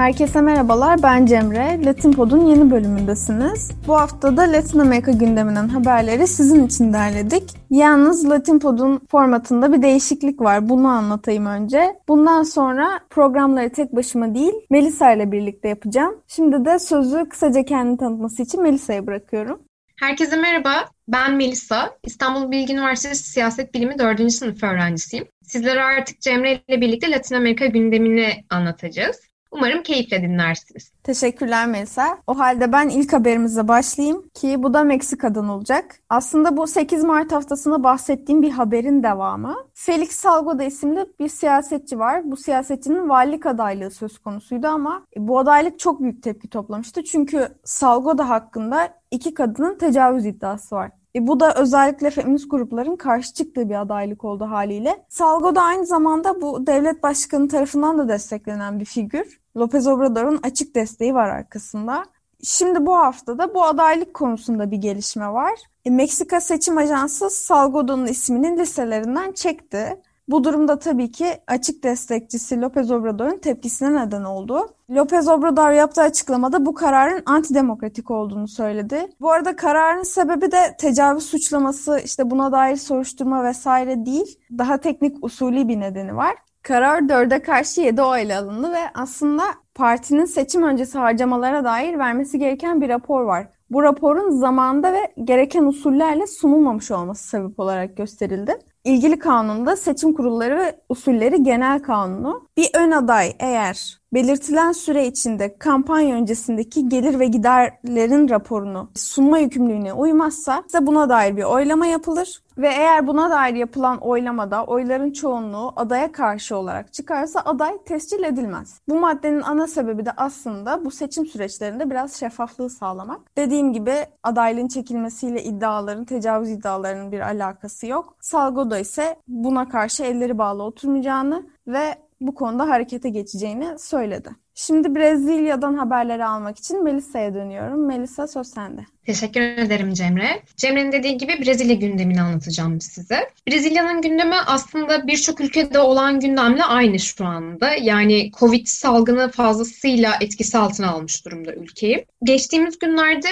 Herkese merhabalar, ben Cemre. Latin Pod'un yeni bölümündesiniz. Bu hafta da Latin Amerika gündeminden haberleri sizin için derledik. Yalnız Latin Pod'un formatında bir değişiklik var. Bunu anlatayım önce. Bundan sonra programları tek başıma değil, Melisa ile birlikte yapacağım. Şimdi de sözü kısaca kendini tanıtması için Melisa'ya bırakıyorum. Herkese merhaba, ben Melisa. İstanbul Bilgi Üniversitesi Siyaset Bilimi 4. sınıf öğrencisiyim. Sizlere artık Cemre ile birlikte Latin Amerika gündemini anlatacağız. Umarım keyifle dinlersiniz. Teşekkürler Melisa. O halde ben ilk haberimize başlayayım ki bu da Meksika'dan olacak. Aslında bu 8 Mart haftasında bahsettiğim bir haberin devamı. Felix Salgado isimli bir siyasetçi var. Bu siyasetçinin valilik adaylığı söz konusuydu ama bu adaylık çok büyük tepki toplamıştı. Çünkü Salgado hakkında iki kadının tecavüz iddiası var. E, bu da özellikle feminist grupların karşı çıktığı bir adaylık oldu haliyle. Salgo da aynı zamanda bu devlet başkanı tarafından da desteklenen bir figür. López Obrador'un açık desteği var arkasında. Şimdi bu haftada bu adaylık konusunda bir gelişme var. E, Meksika Seçim Ajansı Salgodo'nun isminin listelerinden çekti. Bu durumda tabii ki açık destekçisi López Obrador'un tepkisine neden oldu. López Obrador yaptığı açıklamada bu kararın antidemokratik olduğunu söyledi. Bu arada kararın sebebi de tecavüz suçlaması, işte buna dair soruşturma vesaire değil. Daha teknik usulü bir nedeni var. Karar dörde karşı yedi oyla alındı ve aslında partinin seçim öncesi harcamalara dair vermesi gereken bir rapor var. Bu raporun zamanda ve gereken usullerle sunulmamış olması sebep olarak gösterildi. İlgili kanunda seçim kurulları ve usulleri genel kanunu bir ön aday eğer belirtilen süre içinde kampanya öncesindeki gelir ve giderlerin raporunu sunma yükümlülüğüne uymazsa ise buna dair bir oylama yapılır ve eğer buna dair yapılan oylamada oyların çoğunluğu adaya karşı olarak çıkarsa aday tescil edilmez. Bu maddenin ana sebebi de aslında bu seçim süreçlerinde biraz şeffaflığı sağlamak. Dediğim gibi adaylığın çekilmesiyle iddiaların, tecavüz iddialarının bir alakası yok. Salgodo ise buna karşı elleri bağlı oturmayacağını ve bu konuda harekete geçeceğini söyledi. Şimdi Brezilya'dan haberleri almak için Melisa'ya dönüyorum. Melisa söz sende. Teşekkür ederim Cemre. Cemre'nin dediği gibi Brezilya gündemini anlatacağım size. Brezilya'nın gündemi aslında birçok ülkede olan gündemle aynı şu anda. Yani Covid salgını fazlasıyla etkisi altına almış durumda ülkeyi. Geçtiğimiz günlerde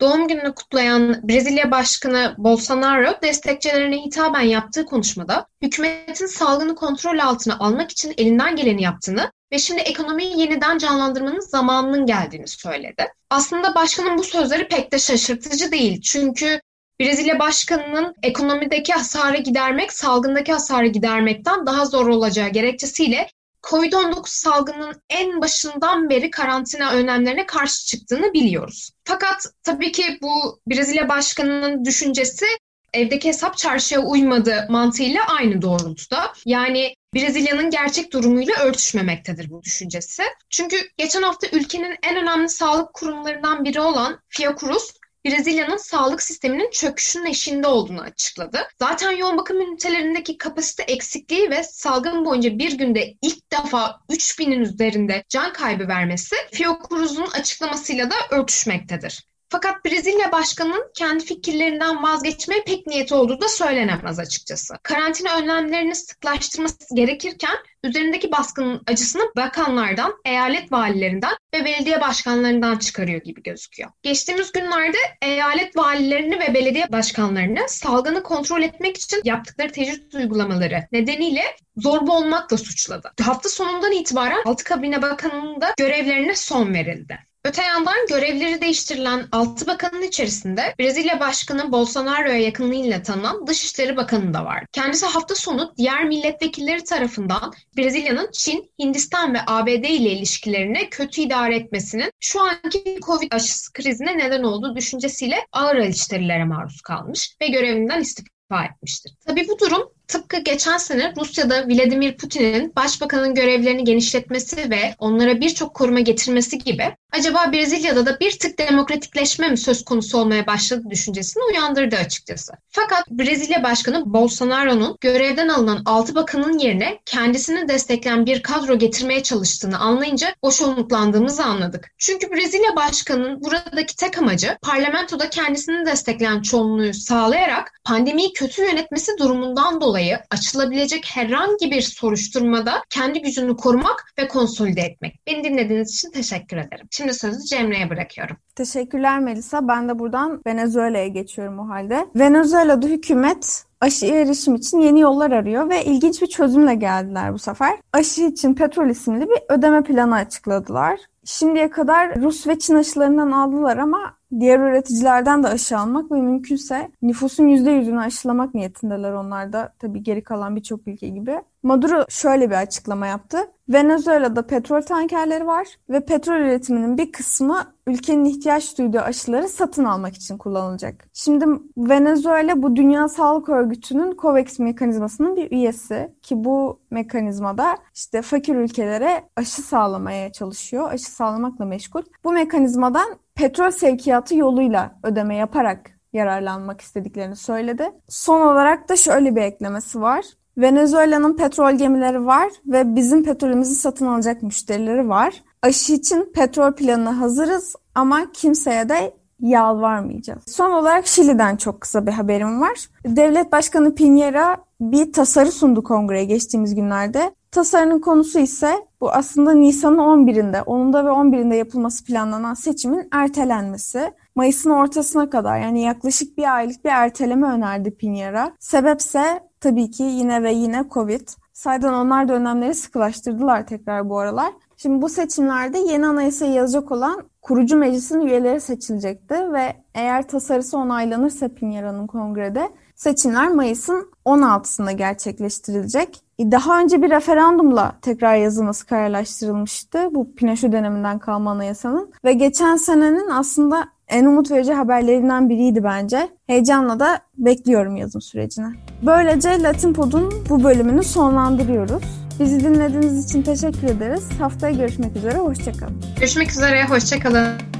Doğum gününü kutlayan Brezilya Başkanı Bolsonaro destekçilerine hitaben yaptığı konuşmada hükümetin salgını kontrol altına almak için elinden geleni yaptığını ve şimdi ekonomiyi yeniden canlandırmanın zamanının geldiğini söyledi. Aslında başkanın bu sözleri pek de şaşırtıcı değil. Çünkü Brezilya Başkanı'nın ekonomideki hasarı gidermek, salgındaki hasarı gidermekten daha zor olacağı gerekçesiyle Covid-19 salgının en başından beri karantina önlemlerine karşı çıktığını biliyoruz. Fakat tabii ki bu Brezilya Başkanı'nın düşüncesi evdeki hesap çarşıya uymadı mantığıyla aynı doğrultuda. Yani Brezilya'nın gerçek durumuyla örtüşmemektedir bu düşüncesi. Çünkü geçen hafta ülkenin en önemli sağlık kurumlarından biri olan Fiocruz Brezilya'nın sağlık sisteminin çöküşünün eşiğinde olduğunu açıkladı. Zaten yoğun bakım ünitelerindeki kapasite eksikliği ve salgın boyunca bir günde ilk defa 3000'in üzerinde can kaybı vermesi Fiocruz'un açıklamasıyla da örtüşmektedir. Fakat Brezilya Başkanı'nın kendi fikirlerinden vazgeçmeye pek niyeti olduğu da söylenemez açıkçası. Karantina önlemlerini sıklaştırması gerekirken üzerindeki baskının acısını bakanlardan, eyalet valilerinden ve belediye başkanlarından çıkarıyor gibi gözüküyor. Geçtiğimiz günlerde eyalet valilerini ve belediye başkanlarını salgını kontrol etmek için yaptıkları tecrüt uygulamaları nedeniyle zorba olmakla suçladı. Hafta sonundan itibaren 6 kabine bakanının da görevlerine son verildi. Öte yandan görevleri değiştirilen 6 bakanın içerisinde Brezilya Başkanı Bolsonaro'ya yakınlığıyla tanınan Dışişleri Bakanı da var. Kendisi hafta sonu diğer milletvekilleri tarafından Brezilya'nın Çin, Hindistan ve ABD ile ilişkilerini kötü idare etmesinin şu anki Covid aşısı krizine neden olduğu düşüncesiyle ağır eleştirilere maruz kalmış ve görevinden istifa etmiştir. Tabii bu durum tıpkı geçen sene Rusya'da Vladimir Putin'in başbakanın görevlerini genişletmesi ve onlara birçok koruma getirmesi gibi acaba Brezilya'da da bir tık demokratikleşme mi söz konusu olmaya başladı düşüncesini uyandırdı açıkçası. Fakat Brezilya Başkanı Bolsonaro'nun görevden alınan 6 bakanın yerine kendisini destekleyen bir kadro getirmeye çalıştığını anlayınca hoşnutlandığımızı anladık. Çünkü Brezilya Başkanı'nın buradaki tek amacı parlamentoda kendisini destekleyen çoğunluğu sağlayarak pandemiyi kötü yönetmesi durumundan dolayı açılabilecek herhangi bir soruşturmada kendi gücünü korumak ve konsolide etmek. Beni dinlediğiniz için teşekkür ederim. Şimdi sözü Cemre'ye bırakıyorum. Teşekkürler Melisa. Ben de buradan Venezuela'ya geçiyorum o halde. Venezuela'da hükümet aşıya erişim için yeni yollar arıyor ve ilginç bir çözümle geldiler bu sefer. Aşı için petrol isimli bir ödeme planı açıkladılar. Şimdiye kadar Rus ve Çin aşılarından aldılar ama diğer üreticilerden de aşı almak ve mümkünse nüfusun %100'ünü aşılamak niyetindeler onlar da tabii geri kalan birçok ülke gibi. Maduro şöyle bir açıklama yaptı. Venezuela'da petrol tankerleri var ve petrol üretiminin bir kısmı ülkenin ihtiyaç duyduğu aşıları satın almak için kullanılacak. Şimdi Venezuela bu Dünya Sağlık Örgütü'nün COVAX mekanizmasının bir üyesi ki bu mekanizmada işte fakir ülkelere aşı sağlamaya çalışıyor. Aşı sağlamakla meşgul. Bu mekanizmadan petrol sevkiyatı yoluyla ödeme yaparak yararlanmak istediklerini söyledi. Son olarak da şöyle bir eklemesi var. Venezuela'nın petrol gemileri var ve bizim petrolümüzü satın alacak müşterileri var. Aşı için petrol planına hazırız ama kimseye de yalvarmayacağız. Son olarak Şili'den çok kısa bir haberim var. Devlet Başkanı Piñera bir tasarı sundu kongreye geçtiğimiz günlerde. Tasarının konusu ise bu aslında Nisan'ın 11'inde, 10'unda ve 11'inde yapılması planlanan seçimin ertelenmesi. Mayıs'ın ortasına kadar yani yaklaşık bir aylık bir erteleme önerdi Piñera. Sebepse tabii ki yine ve yine Covid. Saydan onlar da önlemleri sıkılaştırdılar tekrar bu aralar. Şimdi bu seçimlerde yeni anayasayı yazacak olan kurucu meclisin üyeleri seçilecekti ve eğer tasarısı onaylanırsa Piñera'nın kongrede seçimler Mayıs'ın 16'sında gerçekleştirilecek. Daha önce bir referandumla tekrar yazılması kararlaştırılmıştı bu Pinochet döneminden kalma anayasanın ve geçen senenin aslında en umut verici haberlerinden biriydi bence. Heyecanla da bekliyorum yazım sürecine. Böylece Latin Pod'un bu bölümünü sonlandırıyoruz. Bizi dinlediğiniz için teşekkür ederiz. Haftaya görüşmek üzere, hoşçakalın. Görüşmek üzere, hoşçakalın.